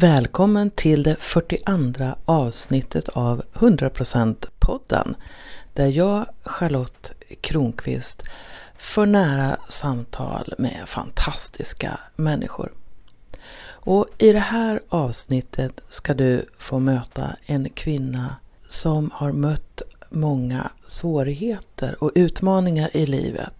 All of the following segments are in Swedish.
Välkommen till det 42 avsnittet av 100% podden där jag, Charlotte Kronqvist, för nära samtal med fantastiska människor. Och i det här avsnittet ska du få möta en kvinna som har mött många svårigheter och utmaningar i livet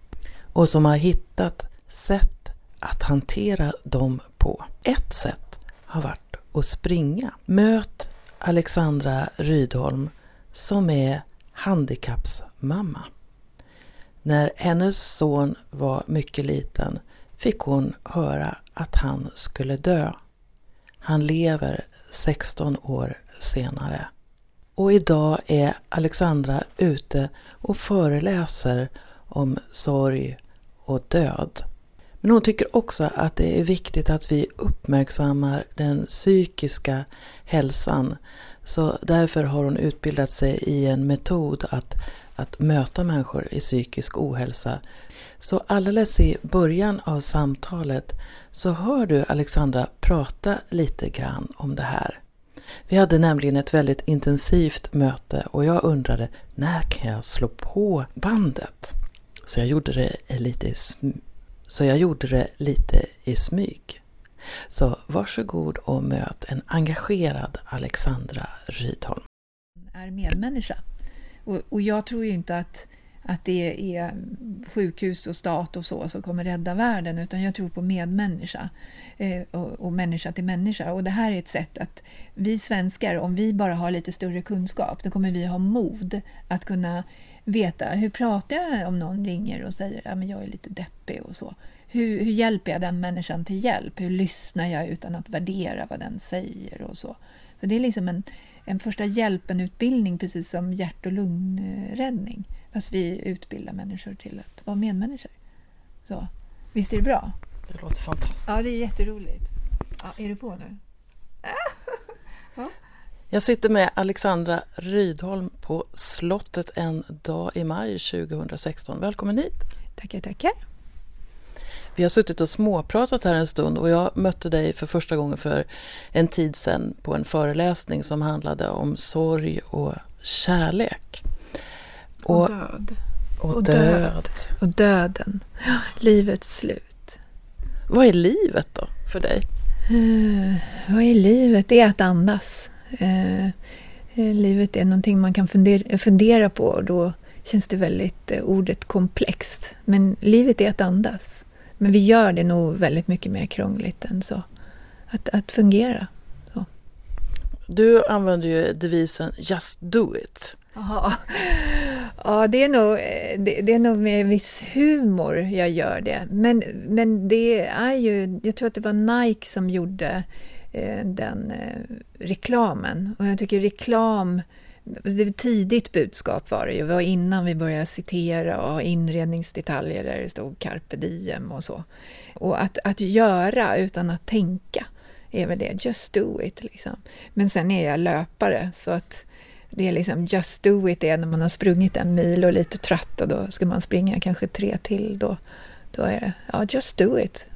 och som har hittat sätt att hantera dem på. Ett sätt har varit och springa. Möt Alexandra Rydholm som är handikappsmamma. När hennes son var mycket liten fick hon höra att han skulle dö. Han lever 16 år senare. Och idag är Alexandra ute och föreläser om sorg och död. Men hon tycker också att det är viktigt att vi uppmärksammar den psykiska hälsan. Så därför har hon utbildat sig i en metod att, att möta människor i psykisk ohälsa. Så alldeles i början av samtalet så hör du Alexandra prata lite grann om det här. Vi hade nämligen ett väldigt intensivt möte och jag undrade när kan jag slå på bandet? Så jag gjorde det lite så jag gjorde det lite i smyg. Så varsågod och möt en engagerad Alexandra Rydholm. Är medmänniska. Och, och jag tror ju inte att, att det är sjukhus och stat och så som kommer rädda världen utan jag tror på medmänniska eh, och, och människa till människa. Och det här är ett sätt att vi svenskar, om vi bara har lite större kunskap, då kommer vi ha mod att kunna veta hur pratar jag om någon ringer och säger att ja, jag är lite deppig och så. Hur, hur hjälper jag den människan till hjälp? Hur lyssnar jag utan att värdera vad den säger och så. så det är liksom en, en första hjälpen-utbildning precis som hjärt och lungräddning. Fast vi utbildar människor till att vara medmänniskor. Så. Visst är det bra? Det låter fantastiskt. Ja, det är jätteroligt. Ja, är du på nu? ja. Jag sitter med Alexandra Rydholm på slottet en dag i maj 2016. Välkommen hit! Tackar, tackar! Vi har suttit och småpratat här en stund och jag mötte dig för första gången för en tid sedan på en föreläsning som handlade om sorg och kärlek. Och, och död. Och, och död. Och döden. Livets slut. Vad är livet då för dig? Uh, vad är livet? Det är att andas. Eh, eh, livet är någonting man kan fundera, fundera på och då känns det väldigt eh, ordet komplext. Men livet är att andas. Men vi gör det nog väldigt mycket mer krångligt än så. Att, att fungera. Så. Du använder ju devisen Just do it. Aha. Ja, det är, nog, det, det, är nog med viss humor jag gör det. Men, men det är ju, jag tror att det var Nike som gjorde Eh, Eh, den eh, reklamen. Och jag tycker reklam, alltså det var tidigt budskap var det ju, det var innan vi började citera och ha inredningsdetaljer där det stod carpe diem och så. Och att, att göra utan att tänka är väl det, just do it liksom. Men sen är jag löpare så att det är liksom just do it är när man har sprungit en mil och är lite trött och då ska man springa kanske tre till. Då, då är det, ja just do it.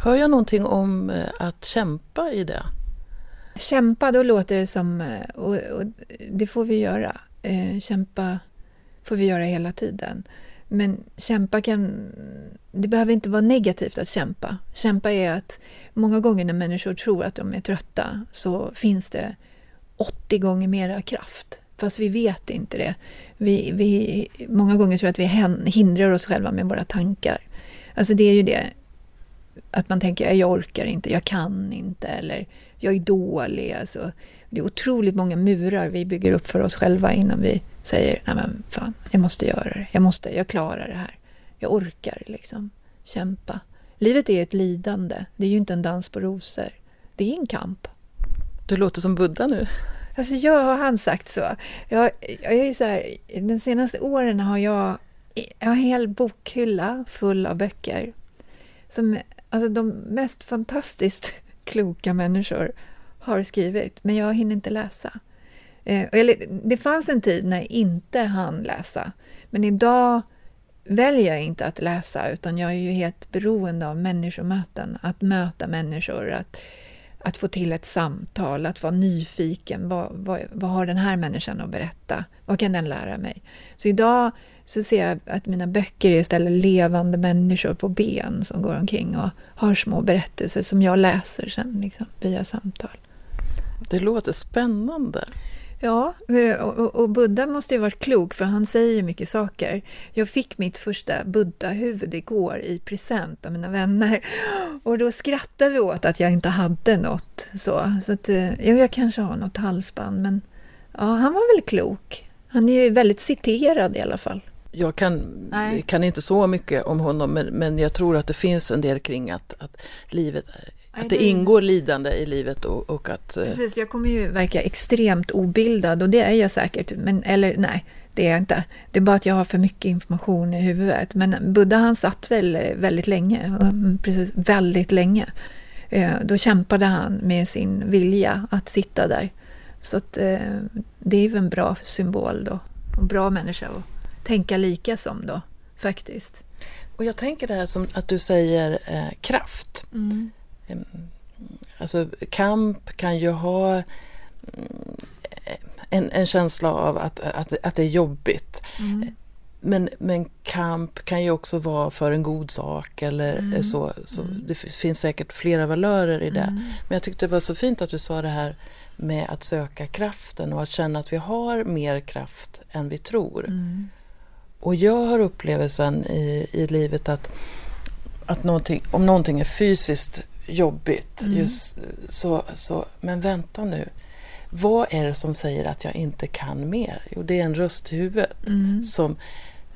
Hör jag någonting om eh, att kämpa i det? Kämpa, då låter det som... Eh, och, och det får vi göra. Eh, kämpa får vi göra hela tiden. Men kämpa kan... Det behöver inte vara negativt att kämpa. Kämpa är att många gånger när människor tror att de är trötta så finns det 80 gånger mera kraft. Fast vi vet inte det. Vi, vi, många gånger tror jag att vi hindrar oss själva med våra tankar. Alltså det är ju det att man tänker jag orkar inte, jag kan inte eller jag är dålig. Alltså, det är otroligt många murar vi bygger upp för oss själva innan vi säger nej men fan, jag måste göra det, jag måste, jag klarar det här. Jag orkar liksom kämpa. Livet är ett lidande, det är ju inte en dans på rosor. Det är en kamp. Du låter som Buddha nu. Alltså jag har han sagt så. Jag, jag är så här, de senaste åren har jag, jag har en hel bokhylla full av böcker som Alltså de mest fantastiskt kloka människor har skrivit, men jag hinner inte läsa. Eh, det fanns en tid när jag inte hann läsa, men idag väljer jag inte att läsa utan jag är ju helt beroende av människomöten, att möta människor, att, att få till ett samtal, att vara nyfiken. Vad, vad, vad, har den här människan att berätta? Vad kan den lära mig? Så idag så ser jag att mina böcker är istället levande människor på ben som går omkring och har små berättelser som jag läser sen liksom, via samtal. Det låter spännande. Ja, och, och Buddha måste ju varit klok för han säger mycket saker. Jag fick mitt första Buddha-huvud igår i present av mina vänner och då skrattade vi åt att jag inte hade något. Så, så att, ja, jag kanske har något halsband men ja, han var väl klok. Han är ju väldigt citerad i alla fall. Jag kan, kan inte så mycket om honom men, men jag tror att det finns en del kring att, att livet att det ingår lidande i livet och, och att... Eh, Precis, jag kommer ju verka extremt obildad och det är jag säkert. Men, eller nej, det är jag inte. Det är bara att jag har för mycket information i huvudet. Men Buddha han satt väl väldigt länge, mm, precis väldigt länge. Eh, då kämpade han med sin vilja att sitta där. Så att, eh, det är ju en bra symbol då. En bra människa att tänka lika som då, faktiskt. Och jag tänker det här som att du säger eh, kraft. Mm. Alltså kamp kan ju ha mm, en, en känsla av att, att, att det är jobbigt. Mm. Men, men kamp kan ju också vara för en god sak eller mm. så. så mm. Det finns säkert flera valörer i det. Mm. Men jag tyckte det var så fint att du sa det här med att söka kraften och att känna att vi har mer kraft än vi tror. Mm. Och jag har upplevelsen i, i livet att, att någonting, om någonting är fysiskt jobbigt. Mm. Just, så, så, men vänta nu. Vad är det som säger att jag inte kan mer? Jo, det är en röst i huvudet mm. som,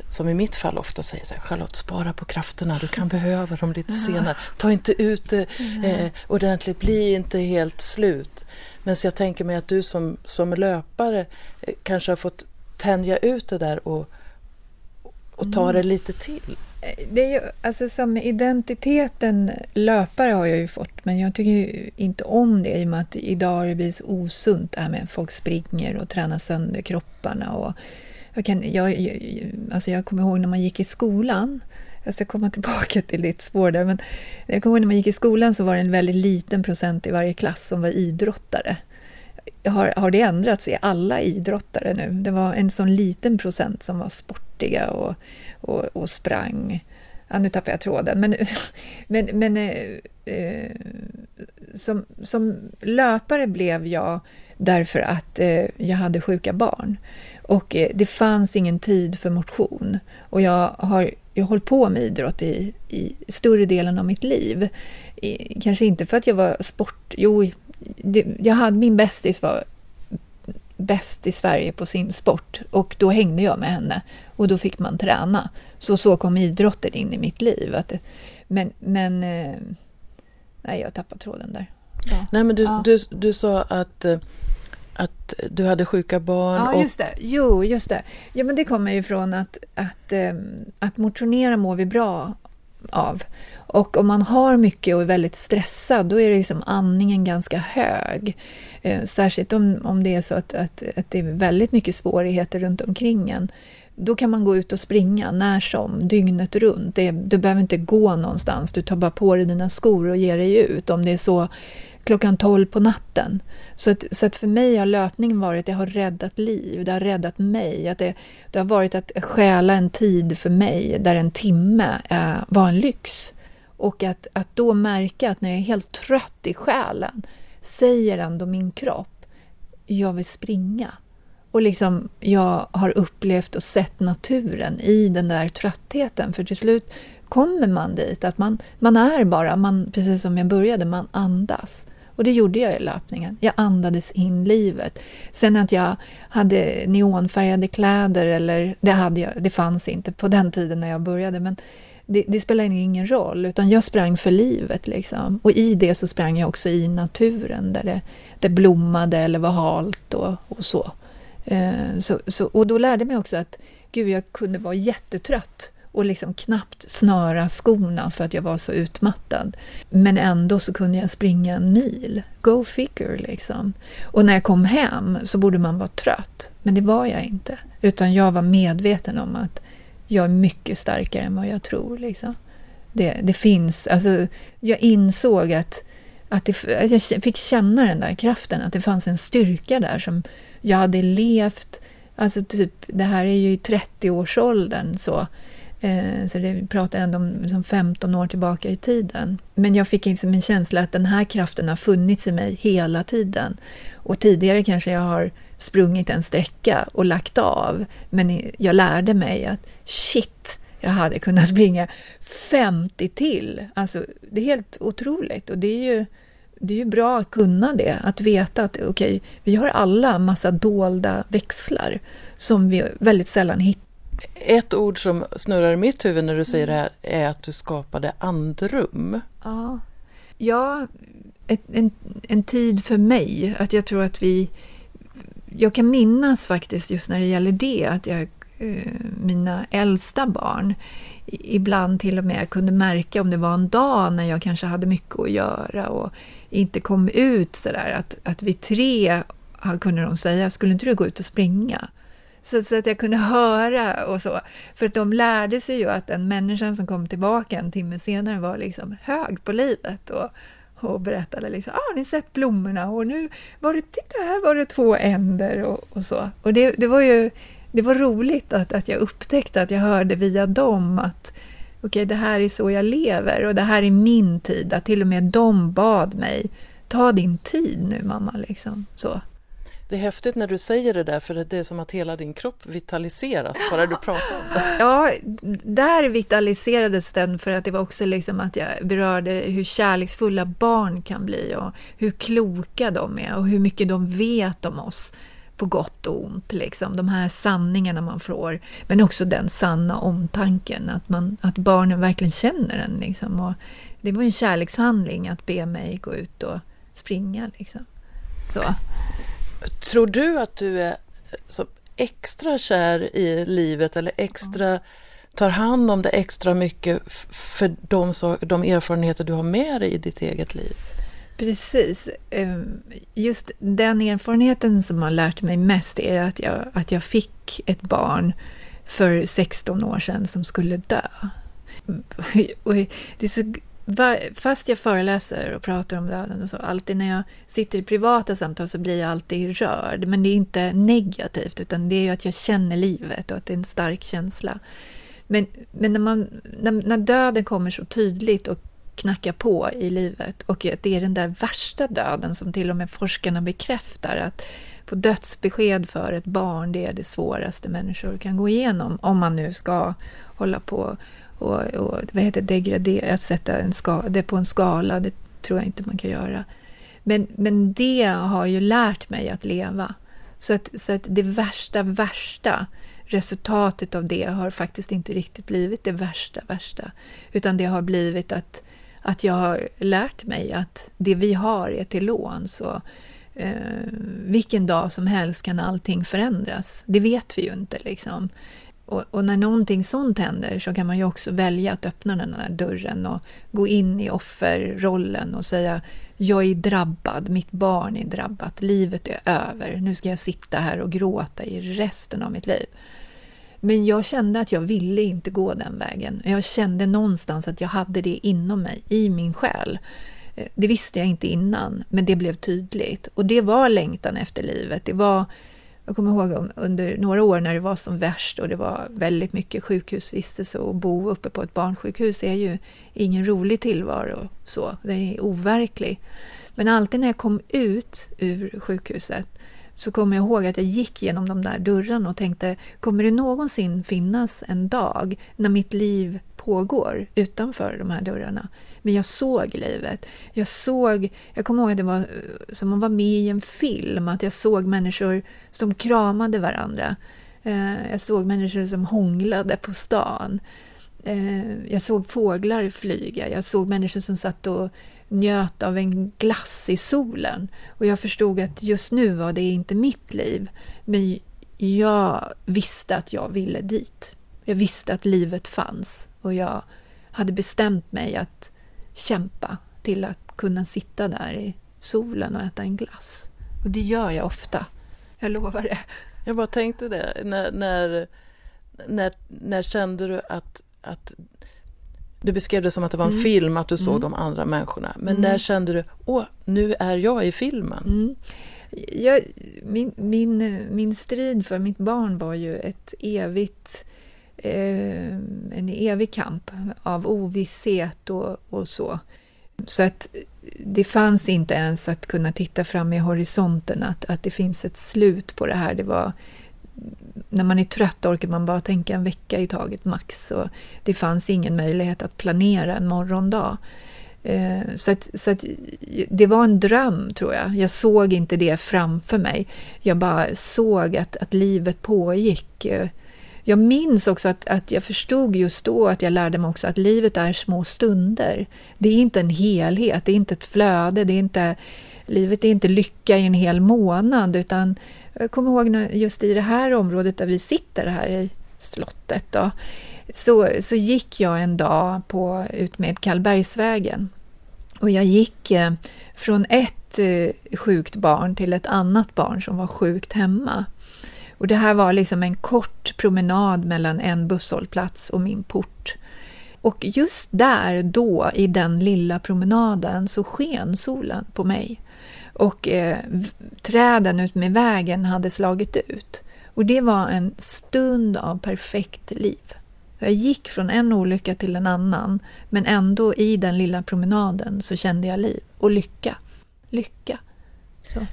som i mitt fall ofta säger så här, Charlotte, spara på krafterna, du kan behöva dem lite senare. Ta inte ut det eh, ordentligt, bli inte helt slut. Men så jag tänker mig att du som, som löpare eh, kanske har fått tänja ut det där och, och ta mm. det lite till det är ju, alltså som identiteten löpare har jag ju fått, men jag tycker inte om det i och med att idag har det blivit så osunt det här med att folk springer och tränar sönder kropparna. Och jag, kan, jag, jag, alltså jag kommer ihåg när man gick i skolan, jag ska komma tillbaka till ditt spår där, men jag kommer ihåg när man gick i skolan så var det en väldigt liten procent i varje klass som var idrottare. Har, har det ändrats? Är alla idrottare nu? Det var en sån liten procent som var sportiga och och, och sprang. Ja, nu tappar jag tråden. Men, men, men eh, eh, som, som löpare blev jag därför att eh, jag hade sjuka barn. Och eh, det fanns ingen tid för motion. Och jag har jag hållit på med idrott i, i större delen av mitt liv. I, kanske inte för att jag var sport... Jo, det, jag hade, min bästis var bäst i Sverige på sin sport och då hängde jag med henne och då fick man träna. Så så kom idrotten in i mitt liv. Att, men, men eh, nej, jag tappade tråden där. Ja. Nej, men du, ja. du, du sa att eh, att du hade sjuka barn. Ja, just det. Jo, just det. Ja, men det kommer ju från att, att, eh, att motionera mår vi bra av. Och om man har mycket och är väldigt stressad, då är det liksom andningen ganska hög. Eh, särskilt om, om det är så att, att, att det är väldigt mycket svårigheter runt omkring en. Då kan man gå ut och springa när som, dygnet runt. Det, du behöver inte gå någonstans, du tar bara på dig dina skor och ger dig ut. Om det är så klockan 12 på natten. Så att, så att för mig har löpningen varit, det har räddat liv, det har räddat mig. Att det, det har varit att stjäla en tid för mig där en timme eh, var en lyx. Och att, att då märka att när jag är helt trött i själen säger ändå min kropp, jag vill springa. Och liksom, jag har upplevt och sett naturen i den där tröttheten. För till slut kommer man dit, att man, man är bara, man, precis som jag började, man andas. Och det gjorde jag i löpningen. Jag andades in livet. Sen att jag hade neonfärgade kläder, eller det, hade jag, det fanns inte på den tiden när jag började, men det, det spelade ingen roll, utan jag sprang för livet. Liksom. Och i det så sprang jag också i naturen, där det, det blommade eller var halt och, och så. Eh, så, så. Och då lärde jag mig också att gud, jag kunde vara jättetrött och liksom knappt snöra skorna för att jag var så utmattad. Men ändå så kunde jag springa en mil. Go figure liksom. Och när jag kom hem så borde man vara trött, men det var jag inte. Utan jag var medveten om att jag är mycket starkare än vad jag tror. Liksom. Det, det finns, alltså, jag insåg att, att, det, att jag fick känna den där kraften, att det fanns en styrka där som jag hade levt, alltså typ, det här är ju i 30-årsåldern så, eh, så det, vi pratar ändå om liksom 15 år tillbaka i tiden. Men jag fick liksom en känsla att den här kraften har funnits i mig hela tiden. Och tidigare kanske jag har sprungit en sträcka och lagt av, men jag lärde mig att shit, jag hade kunnat springa 50 till. Alltså, det är helt otroligt. Och det är ju, det är ju bra att kunna det, att veta att okay, vi har alla massa dolda växlar som vi väldigt sällan hittar. Ett ord som snurrar i mitt huvud när du säger det här är att du skapade andrum. Ja, ja ett, en, en tid för mig. Att jag tror att vi... Jag kan minnas faktiskt just när det gäller det, att jag eh, mina äldsta barn ibland till och med kunde märka om det var en dag när jag kanske hade mycket att göra och inte kom ut sådär att, att vid tre kunde de säga, skulle inte du gå ut och springa? Så, så, att jag kunde höra och så. För att de lärde sig ju att den människan som kom tillbaka en timme senare var liksom hög på livet och, och berättade liksom, ah, har ni sett blommorna? Och nu var det, titta här var det två änder och, och så. Och det, det var ju det var roligt att, att jag upptäckte att jag hörde via dem att okej, okay, det här är så jag lever och det här är min tid. Att till och med de bad mig, ta din tid nu mamma. Liksom. Så. Det är häftigt när du säger det där, för det är som att hela din kropp vitaliseras bara du pratar om det. Ja, där vitaliserades den för att det var också liksom att jag berörde hur kärleksfulla barn kan bli och hur kloka de är och hur mycket de vet om oss på gott och ont. Liksom. De här sanningarna man får. Men också den sanna omtanken, att, man, att barnen verkligen känner en. Liksom. Och det var en kärlekshandling att be mig gå ut och springa. Liksom. Så. Tror du att du är så extra kär i livet eller extra tar hand om det extra mycket för de, de erfarenheter du har med dig i ditt eget liv? Precis. Ehm, just den erfarenheten som har lärt mig mest är att jag, att jag fick ett barn för 16 år sedan som skulle dö. Och det så, fast jag föreläser och pratar om döden och så, alltid när jag sitter i privata samtal så blir jag alltid rörd. Men det är inte negativt, utan det är att jag känner livet och att det är en stark känsla. Men, men när, man, när, när döden kommer så tydligt och knackar på i livet och att det är den där värsta döden som till och med forskarna bekräftar att få dödsbesked för ett barn, det är det svåraste människor kan gå igenom om man nu ska hålla på och, och vad heter degradera, att sätta en ska, det på en skala, det tror jag inte man kan göra. Men, men det har ju lärt mig att leva. Så att, så att det värsta, värsta resultatet av det har faktiskt inte riktigt blivit det värsta, värsta. Utan det har blivit att att jag har lärt mig att det vi har är till låns. Så, eh, vilken dag som helst kan allting förändras. Det vet vi ju inte. Liksom. Och, och, när någonting sånt händer så kan man ju också välja att öppna den här dörren och gå in i offerrollen och säga jag är drabbad, mitt barn är drabbat, livet är över, nu ska jag sitta här och gråta i resten av mitt liv. Men jag kände att jag ville inte gå den vägen. Jag kände någonstans att jag hade det inom mig, i min själ. Eh, det visste jag inte innan, men det blev tydligt. Och det var längtan efter livet. Det var, jag kommer ihåg under några år när det var som värst och det var väldigt mycket sjukhusvistelse och bo uppe på ett barnsjukhus är ju ingen rolig tillvaro. Så. Det är overklig. Men alltid när jag kom ut ur sjukhuset så kommer jag ihåg att jag gick genom de där dörrarna och tänkte, kommer det någonsin finnas en dag när mitt liv pågår utanför de här dörrarna? Men jag såg livet. Jag såg, jag kommer ihåg att det var eh, som att vara med i en film, att jag såg människor som kramade varandra. Eh, jag såg människor som hånglade på stan. Eh, jag såg fåglar flyga, jag såg människor som satt och njöt av en glass i solen. Och jag förstod att just nu var det inte mitt liv, men jag visste att jag ville dit. Jag visste att livet fanns och jag hade bestämt mig att kämpa till att kunna sitta där i solen och äta en glass. Och det gör jag ofta, jag lovar det. Jag bara tänkte det, när, när, när, när kände du att, att du beskrev det som att det var en Mm. film, att du såg Mm. de andra människorna. Men Mm. när kände du, åh, nu är jag i filmen? Mm. Jag, min, min, min strid för mitt barn var ju ett evigt, Eh, en evig kamp av ovisshet och, och så. Så att det fanns inte ens att kunna titta fram i horisonten, att, att det finns ett slut på det här. Det var, när man är trött orkar man bara tänka en vecka i taget max. Och det fanns ingen möjlighet att planera en morgondag. Eh, så, att, så att det var en dröm, tror jag. Jag såg inte det framför mig. Jag bara såg att, att livet pågick. Eh, jag minns också att, att jag förstod just då att jag lärde mig också att livet är små stunder. Det är inte en helhet, det är inte ett flöde, det är inte, livet är inte lycka i en hel månad, utan jag kommer ihåg när, just i det här området där vi sitter här i slottet då, så, så gick jag en dag på, ut med Karlbergsvägen. Och jag gick eh, från ett eh, sjukt barn till ett annat barn som var sjukt hemma. Och det här var liksom en kort promenad mellan en busshållplats och min port. Och just där, då, i den lilla promenaden, så sken solen på mig. Och eh, träden ut med vägen hade slagit ut. Och det var en stund av perfekt liv. Jag gick från en olycka till en annan, men ändå i den lilla promenaden så kände jag liv och lycka. Lycka. Så.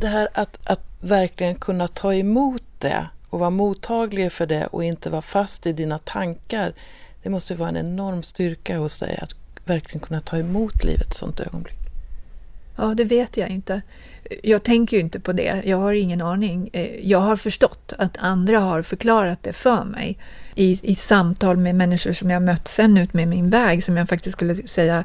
Det här att, att verkligen kunna ta emot det och vara mottaglig för det och inte vara fast i dina tankar. Det måste vara en enorm styrka hos dig att verkligen kunna ta emot livet i ett sånt ögonblick. Ja, det vet jag inte. Jag tänker ju inte på det. Jag har ingen aning. Eh, jag har förstått att andra har förklarat det för mig i, i samtal med människor som jag mött sen ut med min väg, som jag faktiskt skulle säga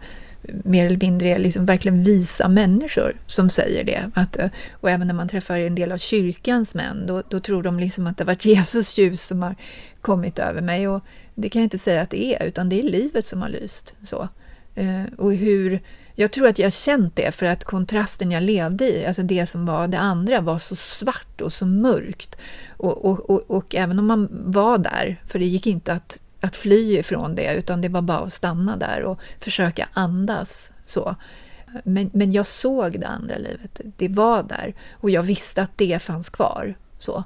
mer eller mindre är liksom verkligen visa människor som säger det. Att, eh, och även när man träffar en del av kyrkans män, då, då tror de liksom att det har varit Jesus ljus som har kommit över mig. Och det kan jag inte säga att det är, utan det är livet som har lyst. Så. Eh, och hur, jag tror att jag har känt det för att kontrasten jag levde i, alltså det som var det andra, var så svart och så mörkt. Och, och, och, och även om man var där, för det gick inte att, att fly ifrån det, utan det var bara att stanna där och försöka andas. så. Men, men jag såg det andra livet, det var där. Och jag visste att det fanns kvar. så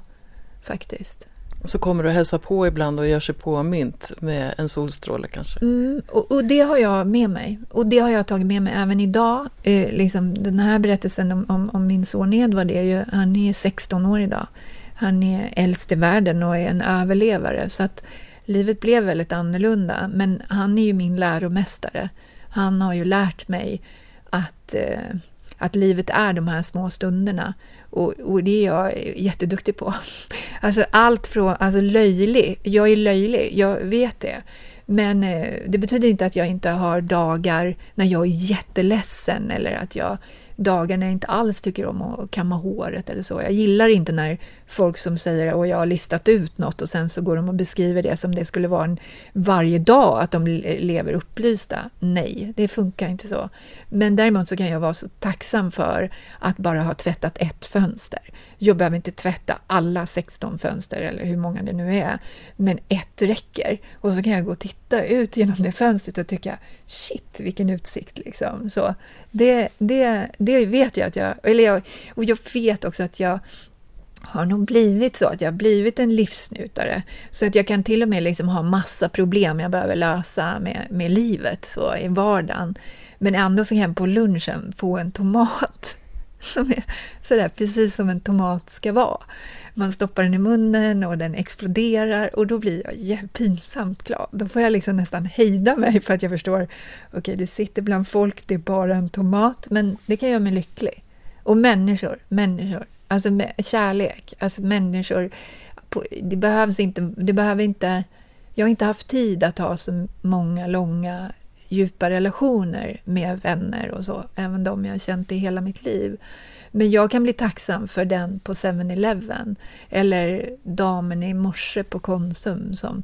Faktiskt. Och så kommer du och hälsar på ibland och gör sig påmint med en solstråle kanske. Mm, och, och det har jag med mig. Och det har jag tagit med mig även idag. Eh, liksom, den här berättelsen om, om, om min son Edvard, är ju, han är 16 år idag. Han är äldst i världen och är en överlevare. Så att livet blev väldigt annorlunda. Men han är ju min läromästare. Han har ju lärt mig att, eh, att livet är de här små stunderna. Och, och det är jag jätteduktig på. Alltså allt från, alltså löjlig, jag är löjlig, jag vet det. Men eh, det betyder inte att jag inte har dagar när jag är jätteledsen eller att jag dagar när jag inte alls tycker om att kamma håret eller så. Jag gillar inte när folk som säger att jag har listat ut något och sen så går de och beskriver det som det skulle vara en varje dag att de lever upplysta. Nej, det funkar inte så. Men däremot så kan jag vara så tacksam för att bara ha tvättat ett fönster. Jag behöver inte tvätta alla 16 fönster eller hur många det nu är, men ett räcker. Och så kan jag gå och titta ut genom det fönstret och tycka shit vilken utsikt liksom. Så det, det, det vet jag att jag, eller jag, och jag vet också att jag har nog blivit så att jag har blivit en livsnjutare. Så att jag kan till och med liksom ha massa problem jag behöver lösa med, med livet så, i vardagen. Men ändå så kan jag på lunchen få en tomat som är sådär precis som en tomat ska vara. Man stoppar den i munnen och den exploderar och då blir jag pinsamt glad. Då får jag liksom nästan hejda mig för att jag förstår, okej okay, du sitter bland folk, det är bara en tomat, men det kan göra mig lycklig. Och människor, människor, alltså kärlek, alltså människor, det behövs inte, det behöver inte, jag har inte haft tid att ha så många långa djupa relationer med vänner och så, även de jag har känt i hela mitt liv. Men jag kan bli tacksam för den på 7-Eleven eller damen i morse på Konsum som,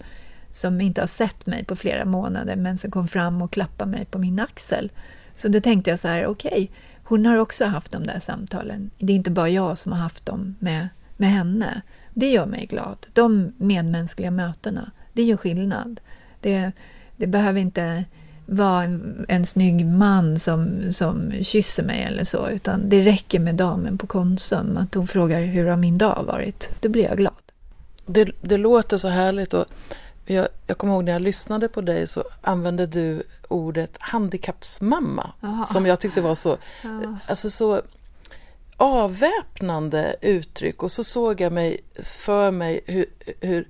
som inte har sett mig på flera månader men som kom fram och klappade mig på min axel. Så då tänkte jag så här, okej, okay, hon har också haft de där samtalen. Det är inte bara jag som har haft dem med, med henne. Det gör mig glad. De medmänskliga mötena, det gör skillnad. Det, Det behöver inte vara en, en snygg man som, som kysser mig eller så, utan det räcker med damen på Konsum, att hon frågar hur har min dag varit? Då blir jag glad. Det, det låter så härligt och jag, jag kommer ihåg när jag lyssnade på dig så använde du ordet handikappsmamma Aha. som jag tyckte var så, ja. alltså så avväpnande uttryck och så såg jag mig för mig hur, hur,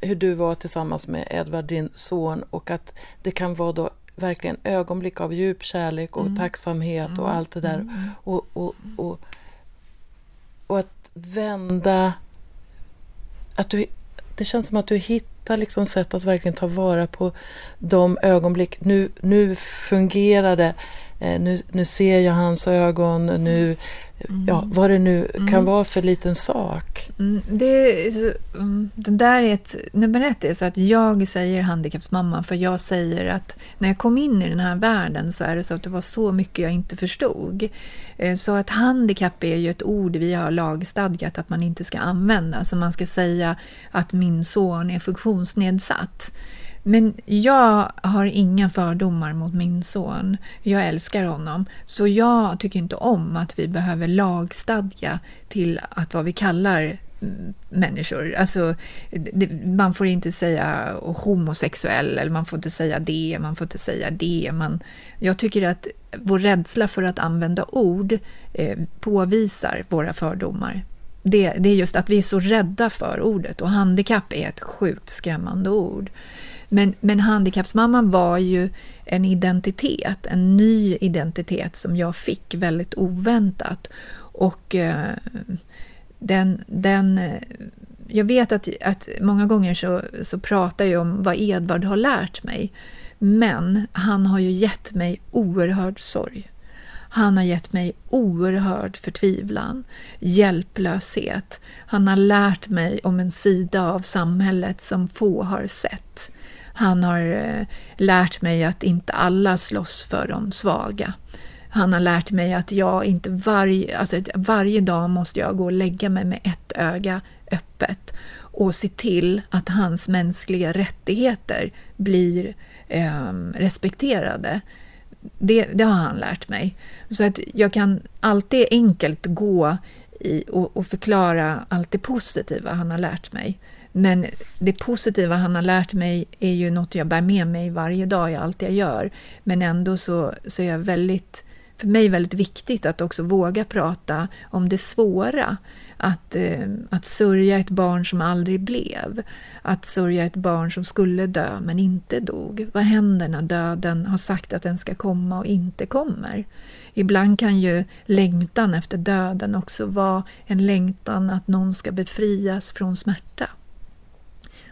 hur du var tillsammans med Edvard, din son och att det kan vara då verkligen ögonblick av djup kärlek och mm. tacksamhet och mm. allt det där. Mm. Och, och, och, och att vända... Att du, det känns som att du hittar liksom sätt att verkligen ta vara på de ögonblick. Nu, nu fungerar det. Eh, nu, nu ser jag hans ögon. Nu Mm. Ja, vad det nu kan mm. vara för liten sak. Mm, det, mm, det där är ett, nummer ett är så att jag säger handikappsmamma för jag säger att när jag kom in i den här världen så är det så att det var så mycket jag inte förstod. Eh, så att handikapp är ju ett ord vi har lagstadgat att man inte ska använda. Så man ska säga att min son är funktionsnedsatt. Men jag har inga fördomar mot min son. Jag älskar honom. Så jag tycker inte om att vi behöver lagstadga till att vad vi kallar mm, människor. Alltså, det, man får inte säga homosexuell eller man får inte säga det, man får inte säga det. Man, jag tycker att vår rädsla för att använda ord eh, påvisar våra fördomar. Det, det är just att vi är så rädda för ordet och handikapp är ett sjukt skrämmande ord. Men, men handikappsmamman var ju en identitet, en ny identitet som jag fick väldigt oväntat. Och eh, den, den, eh, jag vet att, att många gånger så, så pratar jag om vad Edvard har lärt mig. Men han har ju gett mig oerhörd sorg. Han har gett mig oerhörd förtvivlan, hjälplöshet. Han har lärt mig om en sida av samhället som få har sett. Han har eh, lärt mig att inte alla slåss för de svaga. Han har lärt mig att jag inte varje, alltså varje dag måste jag gå och lägga mig med ett öga öppet och se till att hans mänskliga rättigheter blir eh, respekterade. Det, det, har han lärt mig. Så att jag kan alltid enkelt gå i, och, och förklara allt det positiva han har lärt mig. Men det positiva han har lärt mig är ju något jag bär med mig varje dag i allt jag gör. Men ändå så, så är jag väldigt, för mig väldigt viktigt att också våga prata om det svåra. Att, eh, att sörja ett barn som aldrig blev. Att sörja ett barn som skulle dö men inte dog. Vad händer när döden har sagt att den ska komma och inte kommer? Ibland kan ju längtan efter döden också vara en längtan att någon ska befrias från smärta.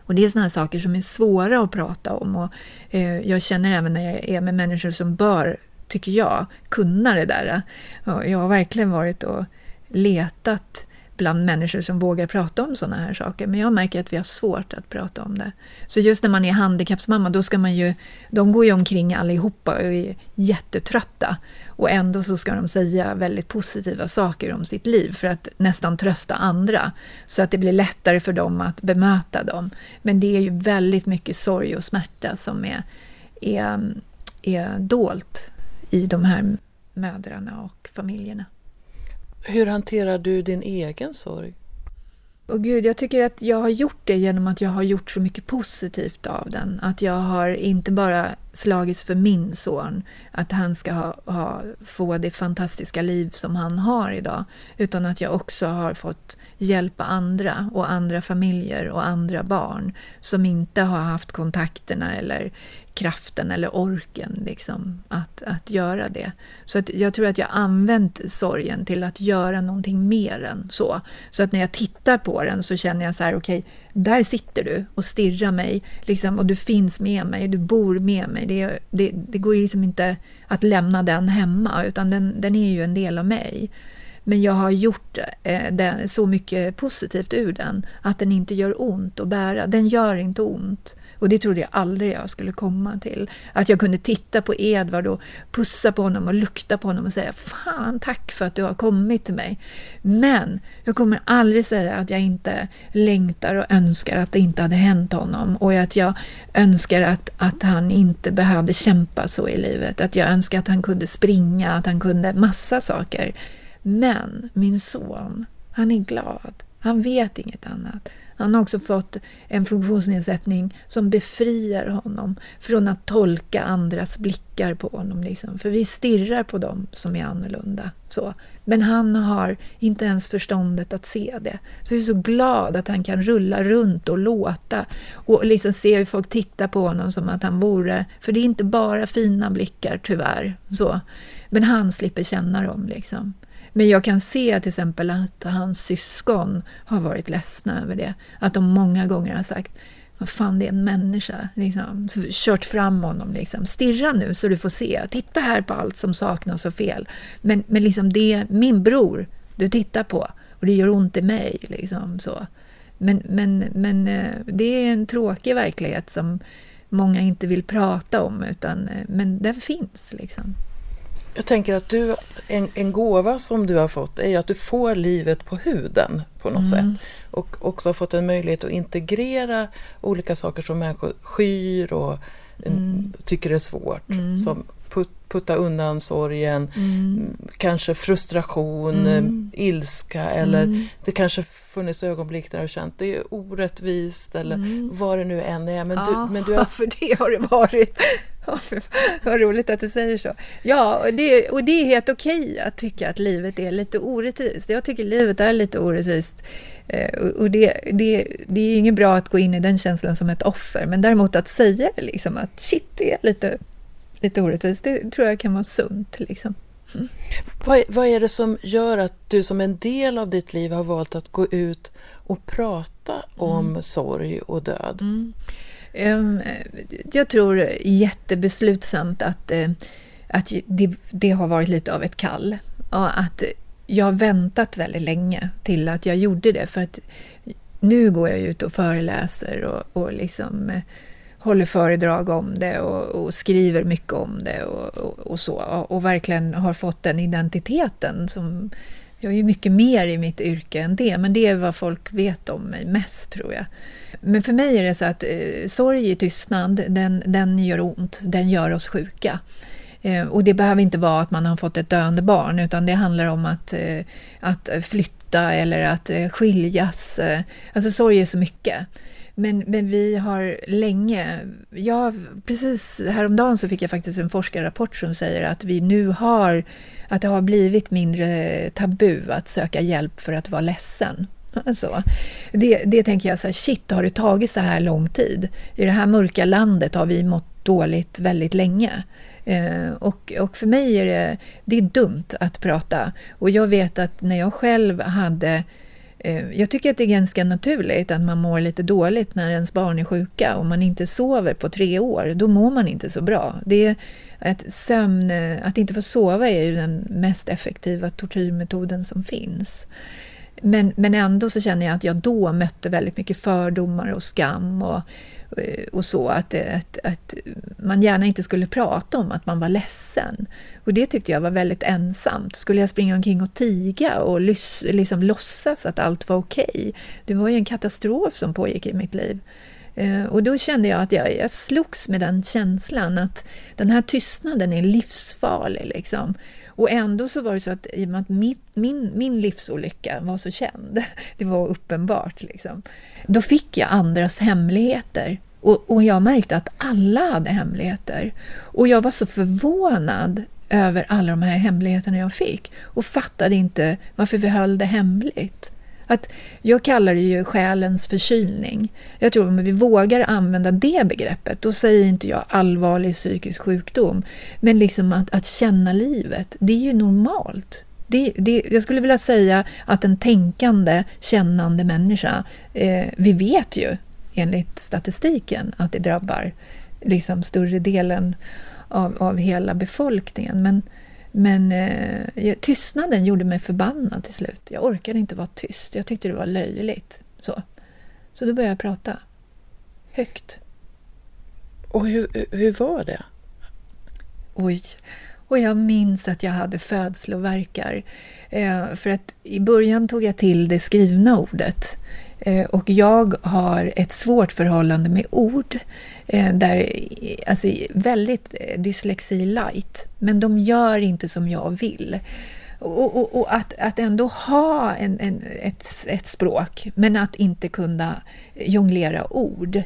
Och det är sådana saker som är svåra att prata om. Och, eh, jag känner även när jag är med människor som bör, tycker jag, kunna det där. Och jag har verkligen varit och letat bland människor som vågar prata om sådana här saker. Men jag märker att vi har svårt att prata om det. Så just när man är handikappsmamma, då ska man ju... De går ju omkring allihopa och är jättetrötta. Och ändå så ska de säga väldigt positiva saker om sitt liv för att nästan trösta andra. Så att det blir lättare för dem att bemöta dem. Men det är ju väldigt mycket sorg och smärta som är, är, är dolt i de här mödrarna och familjerna. Hur hanterar du din egen sorg? Och gud, jag tycker att jag har gjort det genom att jag har gjort så mycket positivt av den. Att jag har inte bara slagits för min son, att han ska ha, ha, få det fantastiska liv som han har idag, utan att jag också har fått hjälpa andra och andra familjer och andra barn som inte har haft kontakterna eller kraften eller orken liksom, att, att göra det. Så att jag tror att jag använt sorgen till att göra någonting mer än så. Så att när jag tittar på den så känner jag så här, okej, okay, där sitter du och stirrar mig liksom, och du finns med mig, du bor med mig. Det, det, det går ju liksom inte att lämna den hemma utan den, den är ju en del av mig. Men jag har gjort eh, den, så mycket positivt ur den att den inte gör ont att bära. Den gör inte ont. Och det trodde jag aldrig jag skulle komma till. Att jag kunde titta på Edvard och pussa på honom och lukta på honom och säga Fan, tack för att du har kommit till mig. Men jag kommer aldrig säga att jag inte längtar och önskar att det inte hade hänt honom och att jag önskar att, att han inte behövde kämpa så i livet. Att jag önskar att han kunde springa, att han kunde massa saker. Men min son, han är glad. Han vet inget annat. Han har också fått en funktionsnedsättning som befriar honom från att tolka andras blickar på honom. Liksom. För vi stirrar på dem som är annorlunda. Så. Men han har inte ens förståndet att se det. Så jag är så glad att han kan rulla runt och låta och liksom se hur folk tittar på honom som att han vore... För det är inte bara fina blickar, tyvärr. Så. Men han slipper känna dem. Liksom. Men jag kan se till exempel att hans syskon har varit ledsna över det. Att de många gånger har sagt vad fan, det är en människa. Liksom. Kört fram honom. Liksom. Stirra nu så du får se. Titta här på allt som saknas och fel. Men, men liksom det är min bror du tittar på och det gör ont i mig. Liksom, så. Men, men, men eh, det är en tråkig verklighet som många inte vill prata om, utan, eh, men den finns. Liksom. Jag tänker att du, en, en gåva som du har fått är att du får livet på huden på något mm. sätt. Och också har fått en möjlighet att integrera olika saker som människor skyr och mm. tycker är svårt. Mm. Som put, putta undan sorgen, mm. kanske frustration, mm. ilska eller mm. det kanske funnits ögonblick där du har känt det är orättvist eller mm. vad det nu än är. Men ja, du, men du har... för det har det varit. vad roligt att du säger så. Ja, och det, och det är helt okej att tycka att livet är lite orättvist. Jag tycker livet är lite orättvist. Eh, och det, det, det är inget bra att gå in i den känslan som ett offer, men däremot att säga liksom att shit, det är lite, lite orättvist, det tror jag kan vara sunt. Liksom. Mm. Vad, vad är det som gör att du som en del av ditt liv har valt att gå ut och prata om mm. sorg och död? Mm. Ehm, jag tror jättebeslutsamt att, eh, att det, det har varit lite av ett kall. Och att jag har väntat väldigt länge till att jag gjorde det. För att nu går jag ut och föreläser och, och liksom eh, håller föredrag om det och, och skriver mycket om det och, och, och, så. Och verkligen har fått den identiteten som... Jag är ju mycket mer i mitt yrke än det, men det är vad folk vet om mig mest tror jag. Men för mig är det så att eh, sorg i tystnad, den, den gör ont, den gör oss sjuka. Eh, och det behöver inte vara att man har fått ett döende barn, utan det handlar om att, eh, att flytta eller att eh, skiljas. Alltså sorg är så mycket. Men, men vi har länge... Ja, precis häromdagen så fick jag faktiskt en forskarrapport som säger att vi nu har... Att det har blivit mindre tabu att söka hjälp för att vara ledsen. Alltså, det, det tänker jag så här, shit, har det tagit så här lång tid? I det här mörka landet har vi mått dåligt väldigt länge. Eh, och, och för mig är det, det är dumt att prata. Och jag vet att när jag själv hade eh, jag tycker att det är ganska naturligt att man mår lite dåligt när ens barn är sjuka. Om man inte sover på tre år, då mår man inte så bra. Det är att, sömn, eh, att inte få sova är ju den mest effektiva tortyrmetoden som finns. Men, men ändå så känner jag att jag då mötte väldigt mycket fördomar och skam och, eh, och så. Att, att, att man gärna inte skulle prata om att man var ledsen. Och det tyckte jag var väldigt ensamt. Skulle jag springa omkring och tiga och lys, liksom låtsas att allt var okej? Okay? Det var ju en katastrof som pågick i mitt liv. Eh, och då kände jag att jag, jag slogs med den känslan att den här tystnaden är livsfarlig. Liksom. Och ändå så var det så att i och med att min, min, min livsolycka var så känd, det var uppenbart, liksom, då fick jag andras hemligheter. Och, och jag märkte att alla hade hemligheter. Och jag var så förvånad över alla de här hemligheterna jag fick och fattade inte varför vi höll det hemligt. Att jag kallar det ju själens förkylning. Jag tror att om vi vågar använda det begreppet, då säger inte jag allvarlig psykisk sjukdom. Men liksom att, att känna livet, det är ju normalt. Det, det, jag skulle vilja säga att en tänkande, kännande människa, eh, vi vet ju enligt statistiken att det drabbar liksom större delen av, av hela befolkningen. Men men eh, tystnaden gjorde mig förbannad till slut. Jag orkade inte vara tyst. Jag tyckte det var löjligt. Så, så då började jag prata. Högt. Och hur, hur var det? Oj. Och jag minns att jag hade födslovärkar. Eh, för att i början tog jag till det skrivna ordet. Eh, och jag har ett svårt förhållande med ord. Eh, där, alltså väldigt eh, dyslexi light. Men de gör inte som jag vill. Och, och, och, att, att ändå ha en, en, ett, ett språk, men att inte kunna jonglera ord.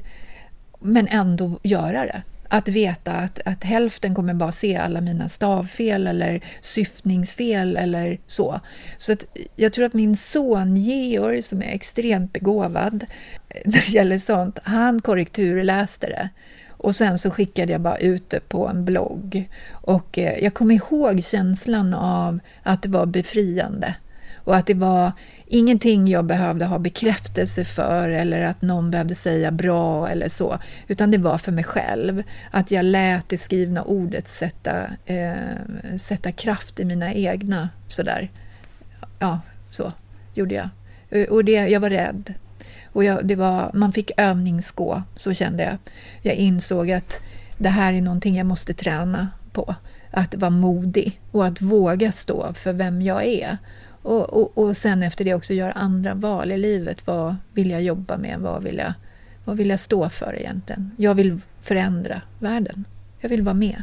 Men ändå göra det. Att veta att, att hälften kommer bara se alla mina stavfel eller syftningsfel eller så. Så att jag tror att min son Georg, som är extremt begåvad eh, när det gäller sånt, han korrekturläste det. Och sen så skickade jag bara ut det på en blogg. Och eh, jag kommer ihåg känslan av att det var befriande. Och att det var ingenting jag behövde ha bekräftelse för eller att någon behövde säga bra eller så. Utan det var för mig själv. Att jag lät det skrivna ordet sätta, eh, sätta kraft i mina egna sådär. Ja, så gjorde jag. Eh, och det, jag var rädd. Och jag, det var, man fick övningsgå, så kände jag. Jag insåg att det här är någonting jag måste träna på. Att vara modig och att våga stå för vem jag är. Och, och, och sen efter det också göra andra val i livet. Vad vill jag jobba med? Vad vill jag, vad vill jag stå för egentligen? Jag vill förändra världen. Jag vill vara med.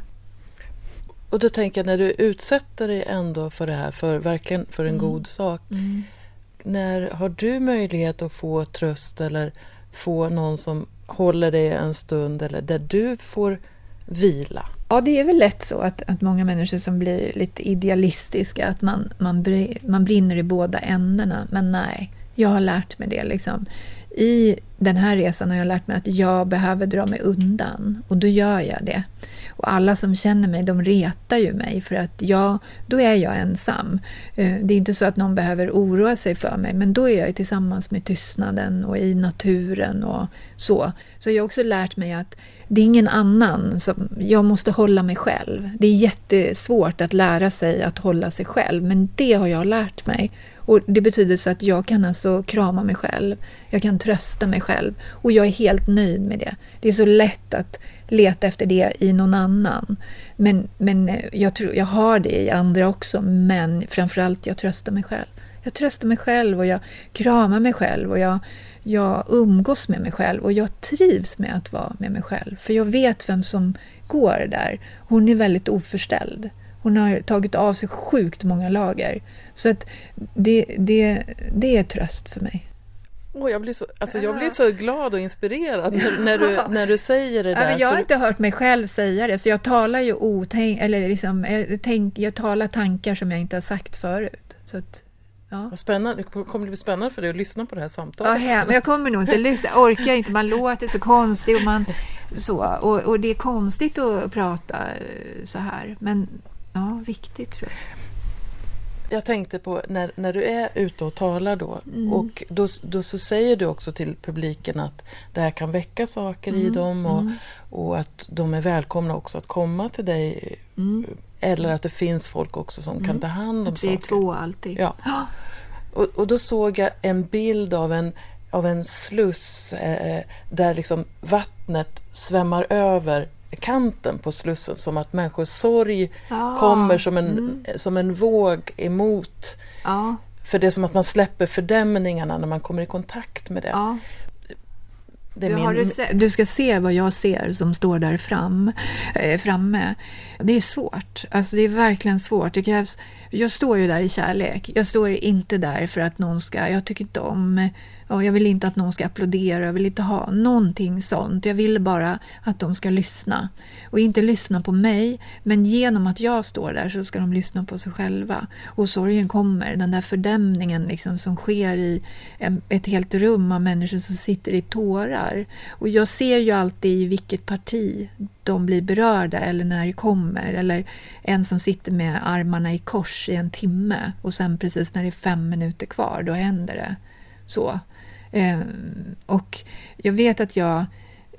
Och då tänker jag när du utsätter dig ändå för det här, för verkligen för en mm. god sak. Mm. När har du möjlighet att få tröst eller få någon som håller dig en stund eller där du får vila? Ja, det är väl lätt så att, att många människor som blir lite idealistiska, att man, man, man brinner i båda ändarna. Men nej, jag har lärt mig det. Liksom. I den här resan har jag lärt mig att jag behöver dra mig undan och då gör jag det. Och alla som känner mig, de retar ju mig för att jag, då är jag ensam. Eh, det är inte så att någon behöver oroa sig för mig, men då är jag tillsammans med tystnaden och i naturen och så. Så jag har också lärt mig att det är ingen annan, som, jag måste hålla mig själv. Det är jättesvårt att lära sig att hålla sig själv, men det har jag lärt mig. Och Det betyder så att jag kan alltså krama mig själv, jag kan trösta mig själv och jag är helt nöjd med det. Det är så lätt att leta efter det i någon annan. Men, men eh, jag, tror, jag har det i andra också, men framförallt jag tröstar mig själv. Jag tröstar mig själv och jag kramar mig själv och jag, jag umgås med mig själv och jag trivs med att vara med mig själv. För jag vet vem som går där. Hon är väldigt oförställd. Hon har tagit av sig sjukt många lager. Så att det, det, det är tröst för mig. Oh, jag, blir så, alltså jag blir så glad och inspirerad när, när, du, när du säger det där. Ja, jag har inte hört mig själv säga det, så jag talar ju otänk, eller liksom, jag, tänk, jag talar tankar som jag inte har sagt förut. Så att, ja. Vad spännande, det kommer bli spännande för dig att lyssna på det här samtalet. Ja, men jag kommer nog inte lyssna, jag orkar inte, man låter så konstigt och man så, och, och det är konstigt att prata eh, så här, men Ja, viktigt tror jag. Jag tänkte på när, när du är ute och talar då mm. och då, då så säger du också till publiken att det här kan väcka saker mm. i dem och, mm. och att de är välkomna också att komma till dig. Mm. Eller att det finns folk också som kan mm. ta hand om att saker. Det är två alltid. Ja. Och, och då såg jag en bild av en av en sluss eh, där liksom vattnet svämmar över kanten på Slussen som att människors sorg ja. kommer som en, mm. som en våg emot. Ja. För det är som att man släpper fördämningarna när man kommer i kontakt med det. Ja. det du, min... du, se, du, ska se vad jag ser som står där fram, eh, framme. Det är svårt. Alltså det är verkligen svårt. Det krävs, jag står ju där i kärlek. Jag står inte där för att någon ska... Jag tycker inte om jag vill inte att någon ska applådera, jag vill inte ha någonting sånt. Jag vill bara att de ska lyssna. Och inte lyssna på mig, men genom att jag står där så ska de lyssna på sig själva. Och sorgen kommer, den där fördämningen liksom som sker i ett helt rum av människor som sitter i tårar. Och jag ser ju alltid i vilket parti de blir berörda eller när det kommer. Eller en som sitter med armarna i kors i en timme och sen precis när det är fem minuter kvar, då händer det. Så. Eh, och jag vet att jag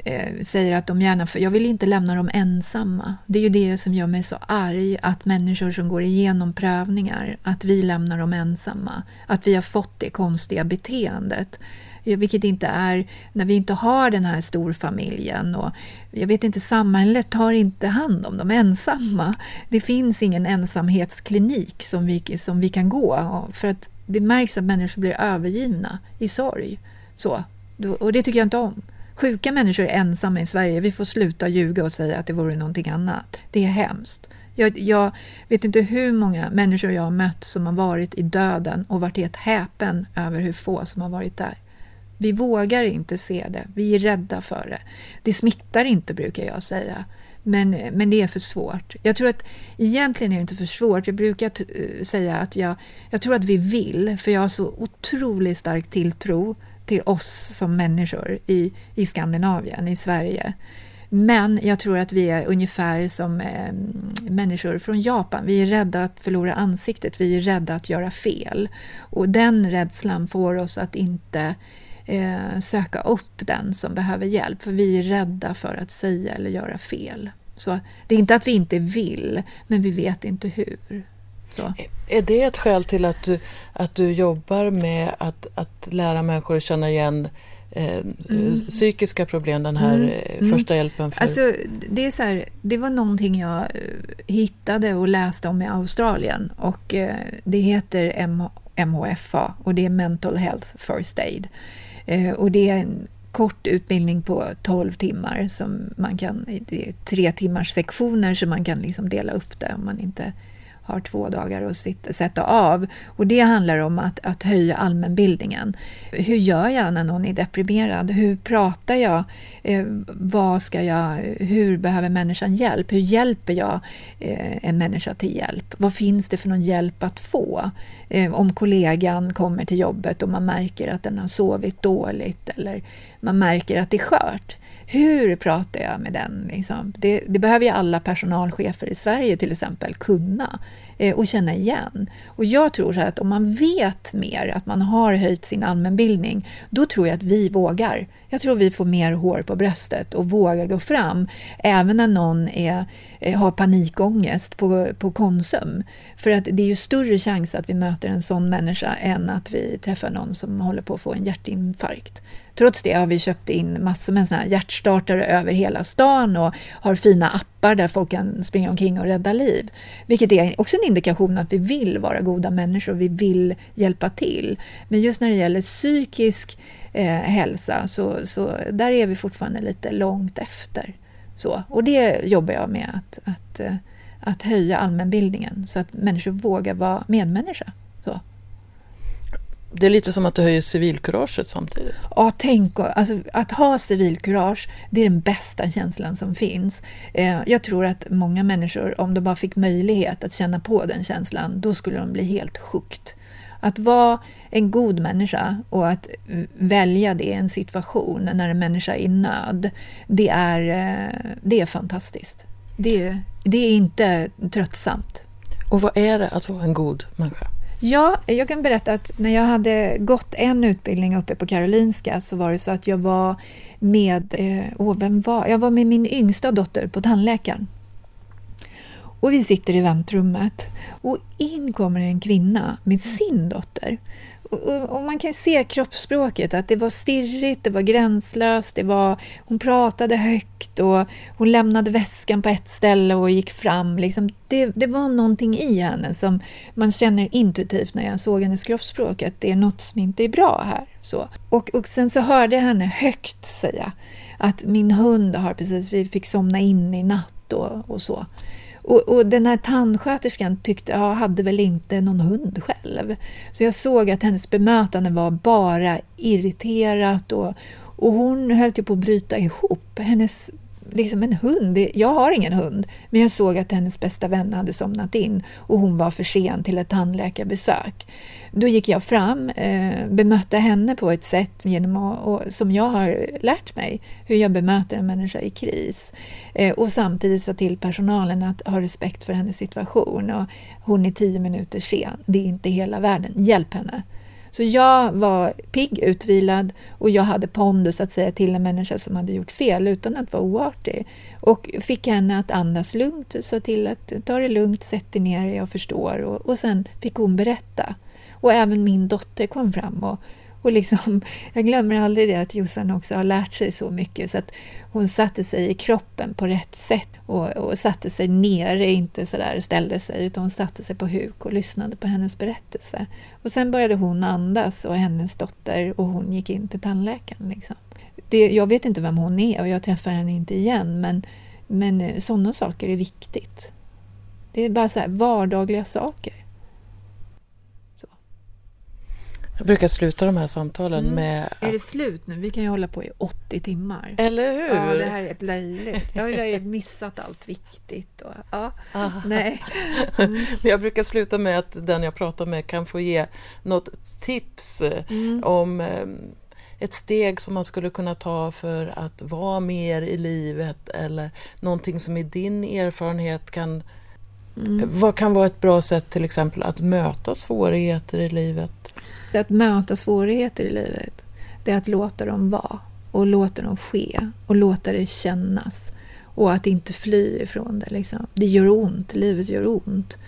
eh, säger att de gärna, för jag vill inte lämna dem ensamma. Det är ju det som gör mig så arg, att människor som går igenom prövningar, att vi lämnar dem ensamma. Att vi har fått det konstiga beteendet. Vilket inte är när vi inte har den här storfamiljen. Och jag vet inte, samhället tar inte hand om de ensamma. Det finns ingen ensamhetsklinik som vi, som vi kan gå. För att det märks att människor blir övergivna i sorg. Så, och det tycker jag inte om. Sjuka människor är ensamma i Sverige. Vi får sluta ljuga och säga att det vore någonting annat. Det är hemskt. Jag, jag, vet inte hur många människor jag har mött som har varit i döden och varit helt häpen över hur få som har varit där. Vi vågar inte se det. Vi är rädda för det. Det smittar inte, brukar jag säga. Men, men det är för svårt. Jag tror att egentligen är det inte för svårt. Jag brukar eh, säga att jag, jag tror att vi vill, för jag har så otroligt stark tilltro till oss som människor i, i Skandinavien, i Sverige. Men jag tror att vi är ungefär som eh, människor från Japan. Vi är rädda att förlora ansiktet, vi är rädda att göra fel. Och den rädslan får oss att inte eh, söka upp den som behöver hjälp, för vi är rädda för att säga eller göra fel. Så det är inte att vi inte vill, men vi vet inte hur. Så. Är det ett skäl till att du, att du jobbar med att, att lära människor att känna igen eh, mm. psykiska problem, den här mm. Eh, mm. första hjälpen? För... Alltså, det, är så här, det var någonting jag eh, hittade och läste om i Australien och eh, det heter M MHFA och det är Mental Health First Aid. Eh, och det är en kort utbildning på 12 timmar som man kan, det är tre timmars sektioner så man kan liksom dela upp det om man inte har två dagar att sitta, sätta av. Och det handlar om att, att höja allmänbildningen. Hur gör jag när någon är deprimerad? Hur pratar jag? Eh, vad ska jag? Hur behöver människan hjälp? Hur hjälper jag eh, en människa till hjälp? Vad finns det för någon hjälp att få? Eh, om kollegan kommer till jobbet och man märker att den har sovit dåligt eller man märker att det är skört hur pratar jag med den? Liksom? Det, det, behöver ju alla personalchefer i Sverige till exempel kunna eh, och känna igen. Och jag tror så att om man vet mer, att man har höjt sin allmänbildning, då tror jag att vi vågar. Jag tror vi får mer hår på bröstet och vågar gå fram, även när någon är, eh, har panikångest på, på Konsum. För att det är ju större chans att vi möter en sån människa än att vi träffar någon som håller på att få en hjärtinfarkt. Trots det har vi köpt in massor med såna här hjärtstartare över hela stan och har fina appar där folk kan springa omkring och rädda liv. Vilket är också en indikation att vi vill vara goda människor, vi vill hjälpa till. Men just när det gäller psykisk eh, hälsa så, så där är vi fortfarande lite långt efter. Så, och det jobbar jag med, att, att, eh, att höja allmänbildningen så att människor vågar vara medmänniska. Så. Det är lite som att du höjer civilkuraget samtidigt. Ja, tänk alltså, att ha civilkurage, det är den bästa känslan som finns. Eh, jag tror att många människor, om de bara fick möjlighet att känna på den känslan, då skulle de bli helt sjukt. Att vara en god människa och att välja det i en situation när en människa är i nöd, det är, eh, det är fantastiskt. Det, det är inte tröttsamt. Och vad är det att vara en god människa? Ja, jag kan berätta att när jag hade gått en utbildning uppe på Karolinska så var det så att jag var med, eh, åh, vem var? Jag var med min yngsta dotter på tandläkaren. Och vi sitter i väntrummet och in kommer en kvinna med sin dotter. Och, man kan se kroppsspråket, att det var stirrigt, det var gränslöst, det var, hon pratade högt och hon lämnade väskan på ett ställe och gick fram. Liksom, det, det var någonting i henne som man känner intuitivt när jag såg hennes kroppsspråk, att det är något som inte är bra här. Så. Och, och sen så hörde jag henne högt säga att min hund har precis, vi fick somna in i natt och, och så. Och, och, den här tandsköterskan tyckte, ja, hade väl inte någon hund själv. Så jag såg att hennes bemötande var bara irriterat och, och hon höll typ på att bryta ihop. Hennes liksom en hund. Jag har ingen hund, men jag såg att hennes bästa vän hade somnat in och hon var för sen till ett tandläkarbesök. Då gick jag fram, eh, bemötte henne på ett sätt genom att, och, som jag har lärt mig, hur jag bemöter en människa i kris. Eh, och samtidigt sa till personalen att ha respekt för hennes situation. Och hon är tio minuter sen, det är inte hela världen, hjälp henne. Så jag var pigg, utvilad och jag hade pondus att säga till en människa som hade gjort fel utan att vara oartig. Och fick henne att andas lugnt, sa till att ta det lugnt, sätt dig ner, jag förstår. Och, och sen fick hon berätta. Och även min dotter kom fram och och liksom, jag glömmer aldrig det att Jossan också har lärt sig så mycket så att hon satte sig i kroppen på rätt sätt och, och satte sig nere, inte sådär ställde sig, utan hon satte sig på huk och lyssnade på hennes berättelse. Och sen började hon andas och hennes dotter och hon gick in till tandläkaren. Liksom. Det, jag vet inte vem hon är och jag träffar henne inte igen men, men eh, sådana saker är viktigt. Det är bara så vardagliga saker. Jag brukar sluta de här samtalen mm. med... Är det slut nu? Vi kan ju hålla på i 80 timmar. Eller hur? Ja, det här är ett löjligt. Jag har ju missat allt viktigt. Och, ja, nej. Mm. Jag brukar sluta med att den jag pratar med kan få ge något tips mm. om ehm, ett steg som man skulle kunna ta för att vara mer i livet eller någonting som i din erfarenhet kan Mm. Vad kan vara ett bra sätt till exempel att möta svårigheter i livet? Att möta svårigheter i livet, det är att låta dem vara och låta dem ske och låta det kännas. Och att inte fly ifrån det. Liksom. Det gör ont, livet gör ont.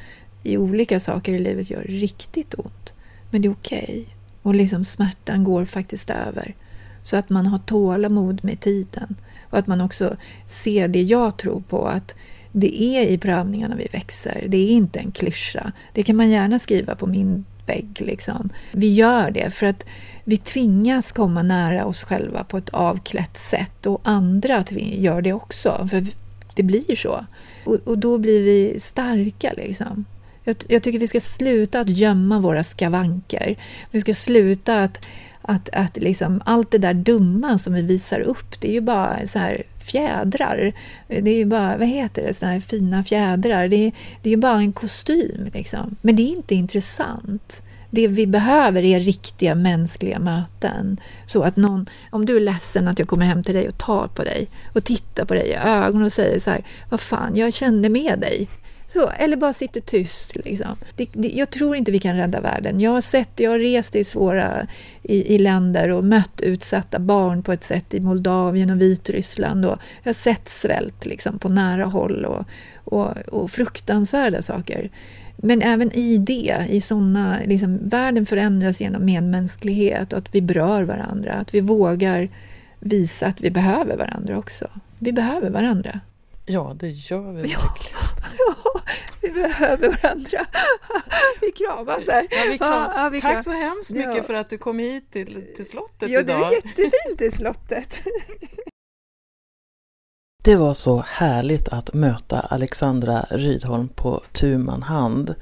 I olika saker i livet gör riktigt ont. Men det är okej. Okay. Och liksom smärtan går faktiskt över. Så att man har tålamod med tiden. Och att man också ser det jag tror på, att det är i prövningarna vi växer. Det är inte en klyscha. Det kan man gärna skriva på min vägg. Liksom. Vi gör det för att vi tvingas komma nära oss själva på ett avklätt sätt och andra att vi gör det också, för det blir så. Och, och då blir vi starka. Liksom. Jag, jag, tycker vi ska sluta att gömma våra skavanker. Vi ska sluta att, att, att liksom, allt det där dumma som vi visar upp, det är ju bara så här fjädrar. Det är ju bara, vad heter det, sådana här fina fjädrar. Det är, det är ju bara en kostym. Liksom. Men det är inte intressant. Det vi behöver är riktiga mänskliga möten. Så att någon, om du är ledsen att jag kommer hem till dig och tar på dig och tittar på dig i ögonen och säger så här, vad fan, jag kände med dig. Så, eller bara sitter tyst. Liksom. Det, det, jag tror inte vi kan rädda världen. Jag har sett, jag har rest i svåra i, i, länder och mött utsatta barn på ett sätt i Moldavien och Vitryssland. Och jag har sett svält liksom, på nära håll och, och, och fruktansvärda saker. Men även i det, i såna, liksom, världen förändras genom medmänsklighet och att vi berör varandra. Att vi vågar visa att vi behöver varandra också. Vi behöver varandra. Ja, det gör vi verkligen. Ja, vi behöver varandra. Vi kramas här. Ja, vi kram. ja, vi kram. Tack så hemskt mycket ja. för att du kom hit till, till slottet ja, idag. Ja, det är jättefint i slottet. Det var så härligt att möta Alexandra Rydholm på tu hand.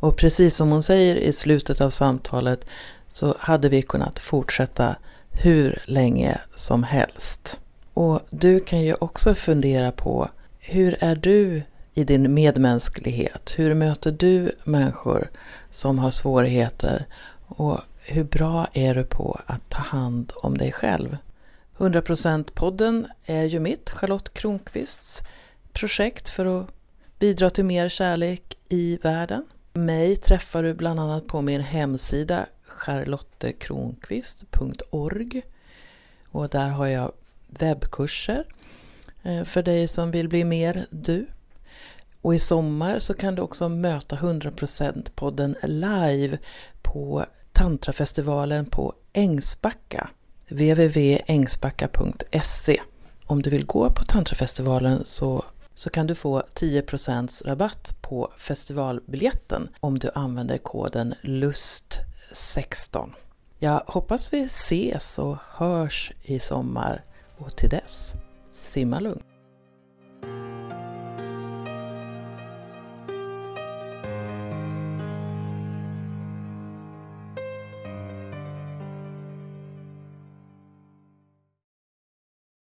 Och precis som hon säger i slutet av samtalet så hade vi kunnat fortsätta hur länge som helst. Och du kan ju också fundera på hur är du i din medmänsklighet? Hur möter du människor som har svårigheter? Och hur bra är du på att ta hand om dig själv? 100%-podden är ju mitt, Charlotte Kronqvists projekt för att bidra till mer kärlek i världen. Mig träffar du bland annat på min hemsida charlottekronqvist.org och där har jag webbkurser eh, för dig som vill bli mer du. Och i sommar så kan du också möta 100%-podden live på Tantrafestivalen på Ängsbacka www.ängsbacka.se Om du vill gå på Tantrafestivalen så, så kan du få 10% rabatt på festivalbiljetten om du använder koden LUST16. Jag hoppas vi ses och hörs i sommar och till dess, simma lugnt.